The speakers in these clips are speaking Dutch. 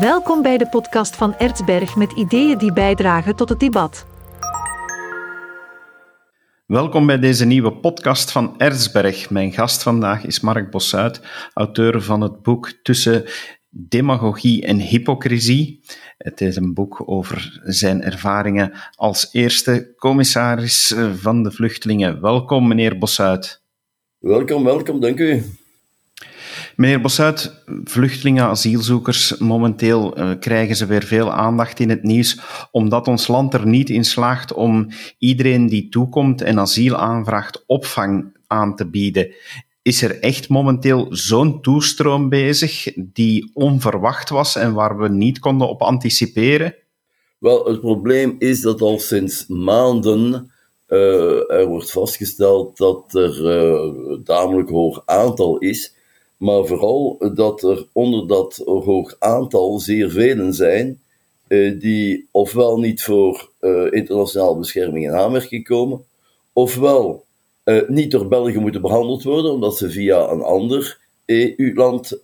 Welkom bij de podcast van Ertsberg met ideeën die bijdragen tot het debat. Welkom bij deze nieuwe podcast van Erzberg. Mijn gast vandaag is Mark Bossuit, auteur van het boek Tussen demagogie en hypocrisie. Het is een boek over zijn ervaringen als eerste commissaris van de vluchtelingen. Welkom, meneer Bossuit. Welkom, welkom, dank u. Meneer Bossuit, vluchtelingen, asielzoekers, momenteel uh, krijgen ze weer veel aandacht in het nieuws, omdat ons land er niet in slaagt om iedereen die toekomt en asiel aanvraagt opvang aan te bieden. Is er echt momenteel zo'n toestroom bezig die onverwacht was en waar we niet konden op anticiperen? Wel, het probleem is dat al sinds maanden uh, er wordt vastgesteld dat er uh, een tamelijk hoog aantal is maar vooral dat er onder dat hoog aantal zeer velen zijn uh, die ofwel niet voor uh, internationale bescherming in aanmerking komen, ofwel uh, niet door België moeten behandeld worden omdat ze via een ander EU-land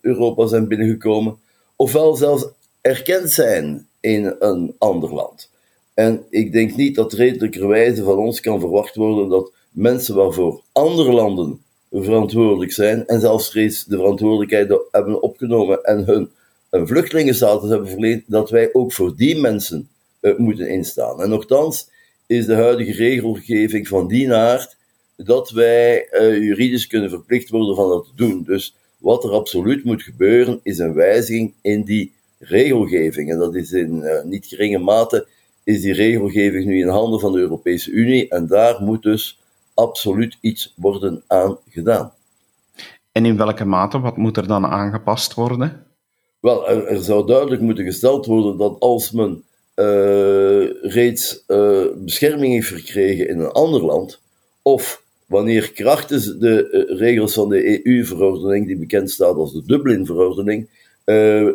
Europa zijn binnengekomen, ofwel zelfs erkend zijn in een ander land. En ik denk niet dat redelijkerwijze van ons kan verwacht worden dat mensen waarvoor andere landen verantwoordelijk zijn en zelfs reeds de verantwoordelijkheid hebben opgenomen en hun vluchtelingenstatus hebben verleend, dat wij ook voor die mensen uh, moeten instaan. En nogthans is de huidige regelgeving van die aard dat wij uh, juridisch kunnen verplicht worden van dat te doen. Dus wat er absoluut moet gebeuren, is een wijziging in die regelgeving. En dat is in uh, niet geringe mate is die regelgeving nu in handen van de Europese Unie. En daar moet dus absoluut iets worden aan gedaan. En in welke mate? Wat moet er dan aangepast worden? Wel, er, er zou duidelijk moeten gesteld worden dat als men uh, reeds uh, bescherming heeft verkregen in een ander land, of wanneer krachtens de uh, regels van de EU-verordening, die bekend staat als de Dublin-verordening,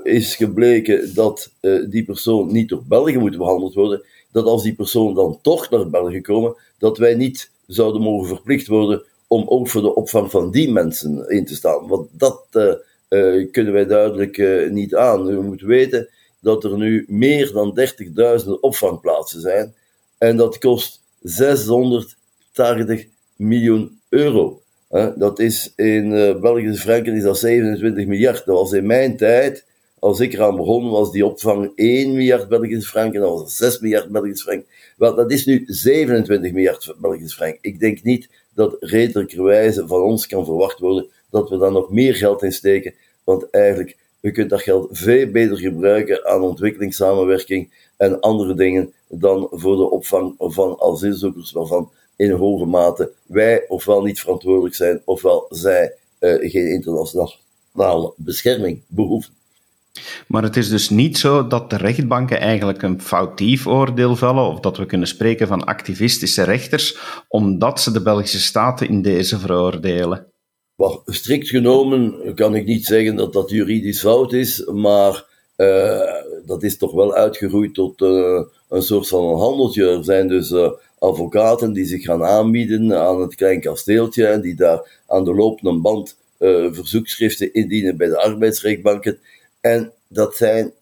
is gebleken dat die persoon niet door België moet behandeld worden, dat als die persoon dan toch naar België komen, dat wij niet zouden mogen verplicht worden om ook voor de opvang van die mensen in te staan. Want dat uh, uh, kunnen wij duidelijk uh, niet aan. U moet weten dat er nu meer dan 30.000 opvangplaatsen zijn. En dat kost 680 miljoen euro. dat is in Belgische franken is dat 27 miljard. Dat was in mijn tijd, als ik eraan begon, was die opvang 1 miljard Belgische franken. Dat was 6 miljard Belgische franken. Wel, dat is nu 27 miljard Belgische frank. Ik denk niet dat redelijkerwijze van ons kan verwacht worden dat we daar nog meer geld in steken, want eigenlijk, we kunnen dat geld veel beter gebruiken aan ontwikkelingssamenwerking en andere dingen dan voor de opvang van asielzoekers, waarvan in hoge mate wij ofwel niet verantwoordelijk zijn, ofwel zij uh, geen internationale bescherming behoeven. Maar het is dus niet zo dat de rechtbanken eigenlijk een foutief oordeel vellen, of dat we kunnen spreken van activistische rechters, omdat ze de Belgische staten in deze veroordelen. Well, strikt genomen kan ik niet zeggen dat dat juridisch fout is, maar uh, dat is toch wel uitgegroeid tot uh, een soort van een handeltje. Er zijn dus uh, advocaten die zich gaan aanbieden aan het klein kasteeltje en die daar aan de lopende band verzoekschriften indienen bij de arbeidsrechtbanken. En dat zijn,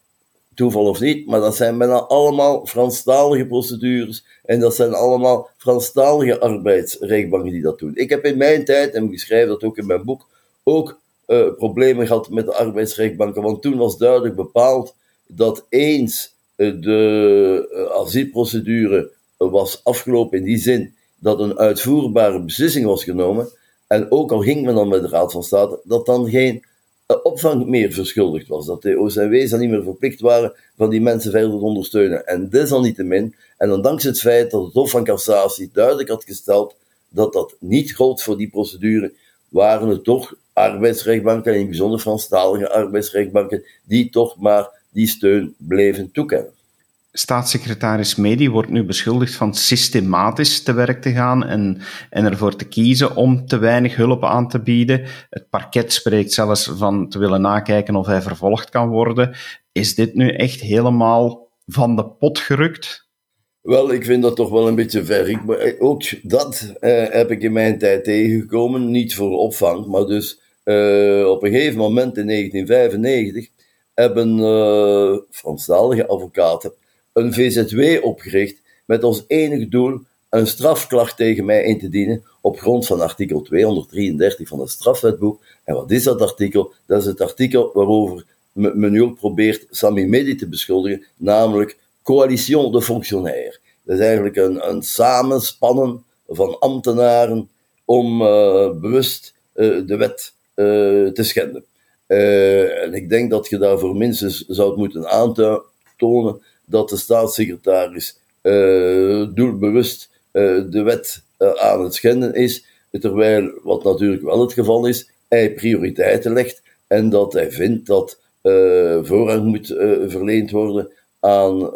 toeval of niet, maar dat zijn bijna allemaal Franstalige procedures. En dat zijn allemaal Franstalige arbeidsrechtbanken die dat doen. Ik heb in mijn tijd, en ik schrijf dat ook in mijn boek, ook uh, problemen gehad met de arbeidsrechtbanken. Want toen was duidelijk bepaald dat eens uh, de uh, asielprocedure was afgelopen in die zin dat een uitvoerbare beslissing was genomen. En ook al ging men dan met de Raad van State, dat dan geen opvang meer verschuldigd was. Dat de OCW's dan niet meer verplicht waren van die mensen verder te ondersteunen. En desalniettemin, en dan dankzij het feit dat het Hof van Cassatie duidelijk had gesteld dat dat niet gold voor die procedure, waren het toch arbeidsrechtbanken, en in bijzonder Franstalige arbeidsrechtbanken, die toch maar die steun bleven toekennen. Staatssecretaris Medi wordt nu beschuldigd van systematisch te werk te gaan en, en ervoor te kiezen om te weinig hulp aan te bieden. Het parket spreekt zelfs van te willen nakijken of hij vervolgd kan worden. Is dit nu echt helemaal van de pot gerukt? Wel, ik vind dat toch wel een beetje ver. Ik, eh, ook dat eh, heb ik in mijn tijd tegengekomen. Niet voor opvang, maar dus uh, op een gegeven moment in 1995 hebben uh, Franstalige advocaten een VZW opgericht met als enig doel een strafklacht tegen mij in te dienen op grond van artikel 233 van het strafwetboek. En wat is dat artikel? Dat is het artikel waarover men nu ook probeert Sami Medi te beschuldigen, namelijk coalition de fonctionnaires. Dat is eigenlijk een, een samenspannen van ambtenaren om uh, bewust uh, de wet uh, te schenden. en ik denk dat je daarvoor minstens zou moeten aantonen dat de staatssecretaris doelbewust de wet aan het schenden is, terwijl, wat natuurlijk wel het geval is, hij prioriteiten legt en dat hij vindt dat voorrang moet verleend worden aan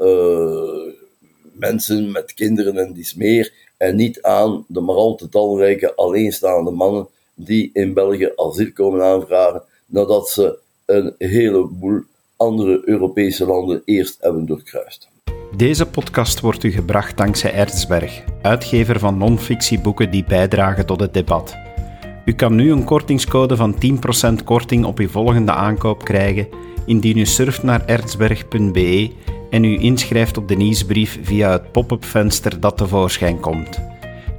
mensen met kinderen en dies meer, en niet aan de maar al te talrijke alleenstaande mannen die in België asiel komen aanvragen nadat ze een heleboel andere Europese landen eerst hebben doorkruist. Deze podcast wordt u gebracht dankzij Erzberg, uitgever van non-fictieboeken die bijdragen tot het debat. U kan nu een kortingscode van 10% korting op uw volgende aankoop krijgen indien u surft naar erzberg.be en u inschrijft op de nieuwsbrief via het pop-up venster dat tevoorschijn komt.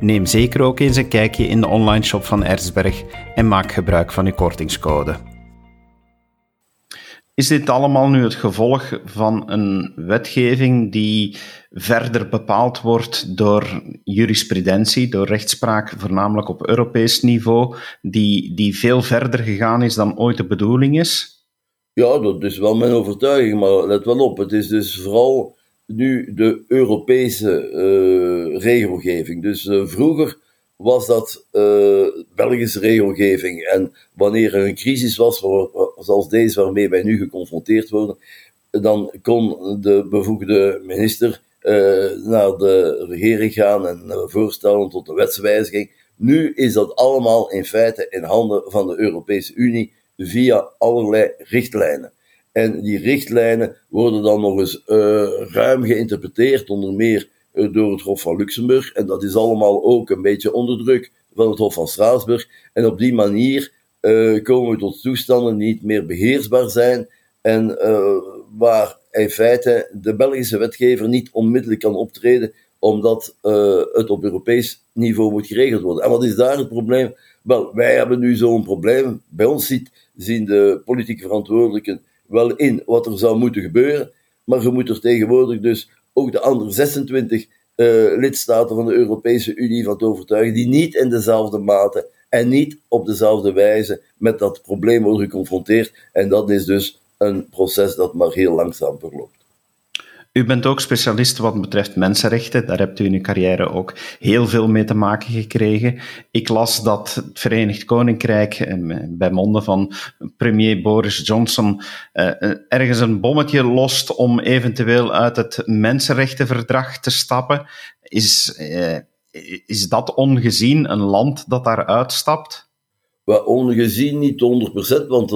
Neem zeker ook eens een kijkje in de online shop van Erzberg en maak gebruik van uw kortingscode. Is dit allemaal nu het gevolg van een wetgeving die verder bepaald wordt door jurisprudentie, door rechtspraak, voornamelijk op Europees niveau, die, die veel verder gegaan is dan ooit de bedoeling is? Ja, dat is wel mijn overtuiging, maar let wel op, het is dus vooral nu de Europese uh, regelgeving. Dus uh, vroeger was dat uh, Belgische regelgeving. En wanneer er een crisis was, zoals deze waarmee wij nu geconfronteerd worden, dan kon de bevoegde minister naar de regering gaan en voorstellen tot de wetswijziging. Nu is dat allemaal in feite in handen van de Europese Unie via allerlei richtlijnen. En die richtlijnen worden dan nog eens uh, ruim geïnterpreteerd, onder meer door het Hof van Luxemburg. En dat is allemaal ook een beetje onder druk van het Hof van Straatsburg. En op die manier uh, komen we tot toestanden die niet meer beheersbaar zijn en waar in feite de Belgische wetgever niet onmiddellijk kan optreden, omdat het op Europees niveau moet geregeld worden. En wat is daar het probleem? Wel, wij hebben nu zo'n probleem. Bij ons ziet, zien de politieke verantwoordelijken wel in wat er zou moeten gebeuren, maar je moet er tegenwoordig dus ook de andere 26 uh, eh, lidstaten van de Europese Unie van te overtuigen, die niet in dezelfde mate en niet op dezelfde wijze met dat probleem worden geconfronteerd. En dat is dus een proces dat maar heel langzaam verloopt. U bent ook specialist wat betreft mensenrechten. Daar hebt u in uw carrière ook heel veel mee te maken gekregen. Ik las dat het Verenigd Koninkrijk, eh, bij monden van premier Boris Johnson, eh, ergens een bommetje lost om eventueel uit het mensenrechtenverdrag te stappen. Is, eh, is dat ongezien een land dat daar uitstapt? Well, ongezien niet 100%, want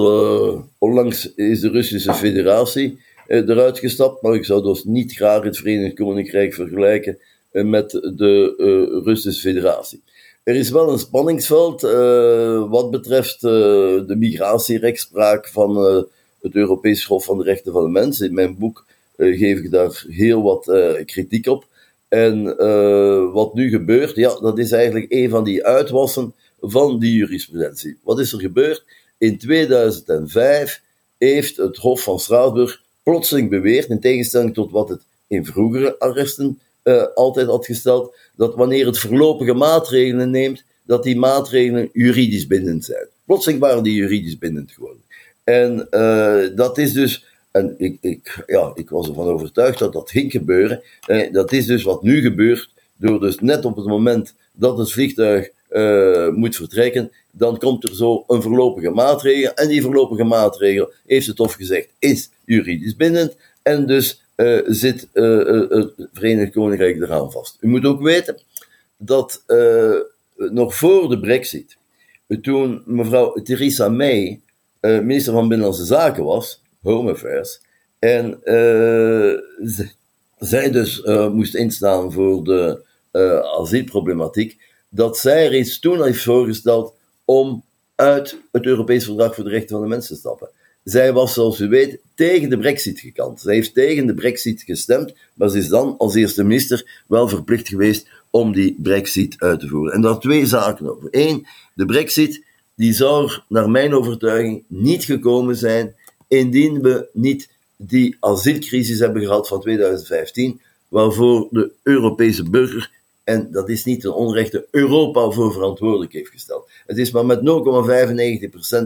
onlangs is de Russische Federatie eh, eruit gestapt, maar ik zou dus niet graag het Verenigd Koninkrijk vergelijken eh, met de uh, Russische Federatie. Er is wel een spanningsveld wat betreft de migratierechtspraak van het Europees Hof van de Rechten van de Mens. In mijn boek geef ik daar heel wat kritiek op. En wat nu gebeurt, ja, dat is eigenlijk een van die uitwassen van die jurisprudentie. Wat is er gebeurd? In 2005 heeft het Hof van Straatsburg plotseling beweert, in tegenstelling tot wat het in vroegere arresten uh, altijd had gesteld, dat wanneer het voorlopige maatregelen neemt, dat die maatregelen juridisch bindend zijn. Plotseling waren die juridisch bindend geworden. En uh, dat is dus, en ik, ik, ja, ik was ervan overtuigd dat dat ging gebeuren. Uh, dat is dus wat nu gebeurt, door dus net op het moment dat het vliegtuig uh, moet vertrekken, dan komt er zo een voorlopige maatregel. En die voorlopige maatregel, heeft het Hof gezegd, is juridisch bindend. En dus uh, zit uh, het Verenigd Koninkrijk eraan vast. U moet ook weten dat nog voor de Brexit, toen mevrouw Theresa May minister van Binnenlandse Zaken was, Home Affairs, en zij dus moest instaan voor de asielproblematiek, dat zij reeds toen heeft voorgesteld om uit het Europees Verdrag voor de Rechten van de Mens te stappen. zij was, zoals u weet, tegen de brexit gekant. Zij heeft tegen de brexit gestemd, maar ze is dan als eerste minister wel verplicht geweest om die brexit uit te voeren. En daar twee zaken over. Eén, de brexit die zou er, naar mijn overtuiging, niet gekomen zijn indien we niet die asielcrisis hebben gehad van 2015, waarvoor de Europese burger, en dat is niet een onrechte, Europa voor verantwoordelijk heeft gesteld. Het is maar met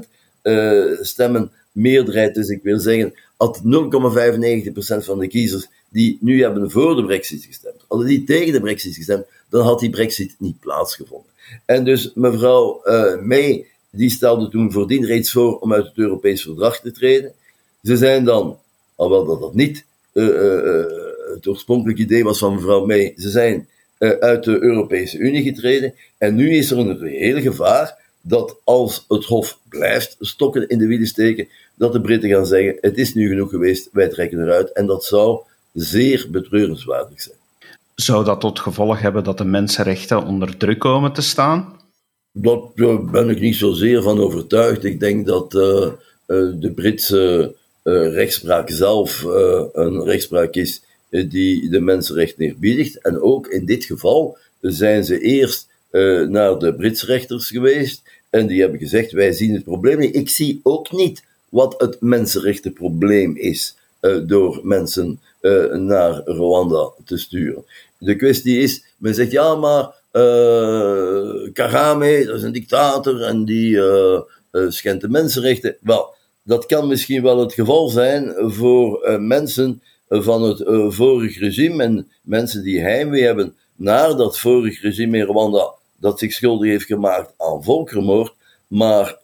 0,95% uh, stemmen meerderheid, dus ik wil zeggen, had 0,95% van de kiezers die nu hebben voor de brexit gestemd, hadden die tegen de brexit gestemd, dan had die brexit niet plaatsgevonden. En dus mevrouw uh, May, die stelde toen voordien reeds voor om uit het Europees verdrag te treden. Ze zijn dan, alhoewel dat dat niet uh, het oorspronkelijke idee was van mevrouw May, ze zijn uit de Europese Unie getreden. En nu is er een reëel gevaar dat als het Hof blijft stokken in de wielen steken, dat de Britten gaan zeggen: het is nu genoeg geweest, wij trekken eruit. En dat zou zeer betreurenswaardig zijn. Zou dat tot gevolg hebben dat de mensenrechten onder druk komen te staan? Daar ben ik niet zozeer van overtuigd. Ik denk dat uh, uh, de Britse uh, rechtspraak zelf een rechtspraak is die de mensenrechten eerbiedigt. En ook in dit geval zijn ze eerst naar de Britse rechters geweest en die hebben gezegd: wij zien het probleem niet. Ik zie ook niet wat het mensenrechtenprobleem is door mensen naar Rwanda te sturen. De kwestie is, men zegt ja, maar Kagame, dat is een dictator en die schendt de mensenrechten. Wel, dat kan misschien wel het geval zijn voor mensen van het vorige regime en mensen die heimwee hebben naar dat vorige regime in Rwanda dat zich schuldig heeft gemaakt aan volkerenmoord. Maar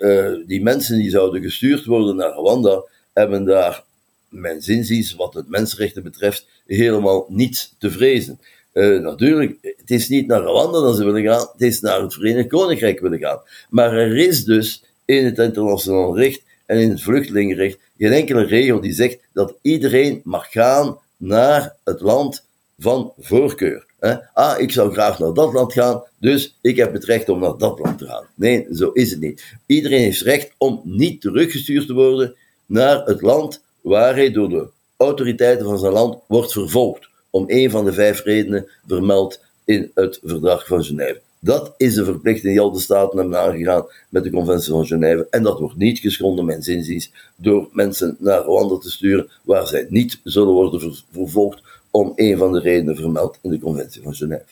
die mensen die zouden gestuurd worden naar Rwanda hebben daar, mijn zinziens, wat het mensenrechten betreft, helemaal niets te vrezen. Uh, natuurlijk, het is niet naar Rwanda dat ze willen gaan, het is naar het Verenigd Koninkrijk willen gaan. Maar er is dus in het internationaal recht en in het vluchtelingenrecht geen enkele regel die zegt dat iedereen mag gaan naar het land van voorkeur. Ah, ik zou graag naar dat land gaan, dus ik heb het recht om naar dat land te gaan. Nee, zo is het niet. Iedereen heeft recht om niet teruggestuurd te worden naar het land waar hij door de autoriteiten van zijn land wordt vervolgd om een van de vijf redenen vermeld in het verdrag van Genève. Dat is de verplichting die al de staten hebben aangegaan met de conventie van Genève. En dat wordt niet geschonden, mijn zinziens, door mensen naar Rwanda te sturen waar zij niet zullen worden vervolgd om een van de redenen vermeld in de conventie van Genève.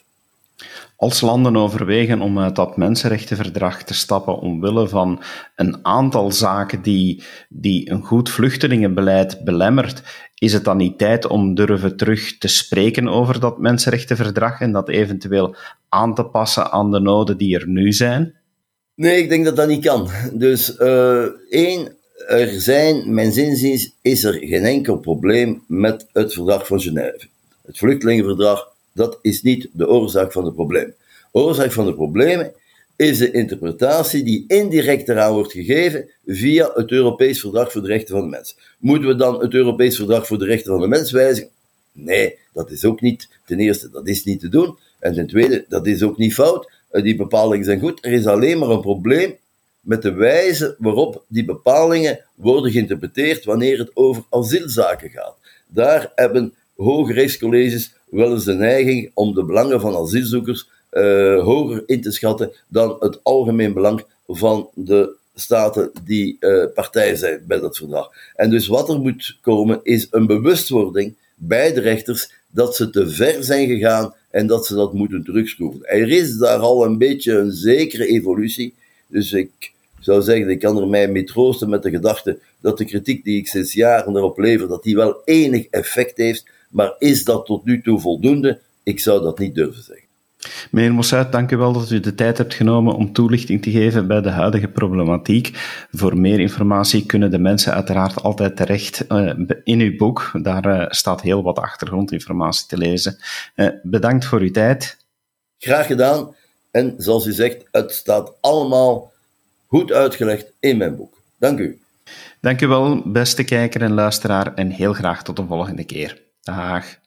Als landen overwegen om uit dat mensenrechtenverdrag te stappen omwille van een aantal zaken die, die een goed vluchtelingenbeleid belemmert, is het dan niet tijd om durven terug te spreken over dat mensenrechtenverdrag en dat eventueel aan te passen aan de noden die er nu zijn? Nee, ik denk dat dat niet kan. Dus uh, één, er zijn, mijn zinziens, is er geen enkel probleem met het verdrag van Genève. Het vluchtelingenverdrag, dat is niet de oorzaak van het probleem. Oorzaak van de problemen is de interpretatie die indirect eraan wordt gegeven via het Europees Verdrag voor de Rechten van de Mens. Moeten we dan het Europees Verdrag voor de Rechten van de Mens wijzigen? Nee, dat is ook niet. Ten eerste, dat is niet te doen. En ten tweede, dat is ook niet fout. Eh, die bepalingen zijn goed. Er is alleen maar een probleem met de wijze waarop die bepalingen worden geïnterpreteerd wanneer het over asielzaken gaat. Daar hebben hoge rechtscolleges wel eens de neiging om de belangen van asielzoekers uh, hoger in te schatten dan het algemeen belang van de staten die uh, partij zijn bij dat verdrag. En dus wat er moet komen is een bewustwording bij de rechters dat ze te ver zijn gegaan en dat ze dat moeten terugschroeven. Er is daar al een beetje een zekere evolutie, dus ik zou zeggen, ik kan er mij mee troosten met de gedachte dat de kritiek die ik sinds jaren erop lever, dat die wel enig effect heeft, maar is dat tot nu toe voldoende? Ik zou dat niet durven zeggen. Meneer Mossuit, dank u wel dat u de tijd hebt genomen om toelichting te geven bij de huidige problematiek. Voor meer informatie kunnen de mensen uiteraard altijd terecht uh, in uw boek. Daar uh, staat heel wat achtergrondinformatie te lezen. Uh, bedankt voor uw tijd. Graag gedaan. En zoals u zegt, het staat allemaal goed uitgelegd in mijn boek. Dank u. Dank u wel, beste kijker en luisteraar, en heel graag tot een volgende keer. Dag.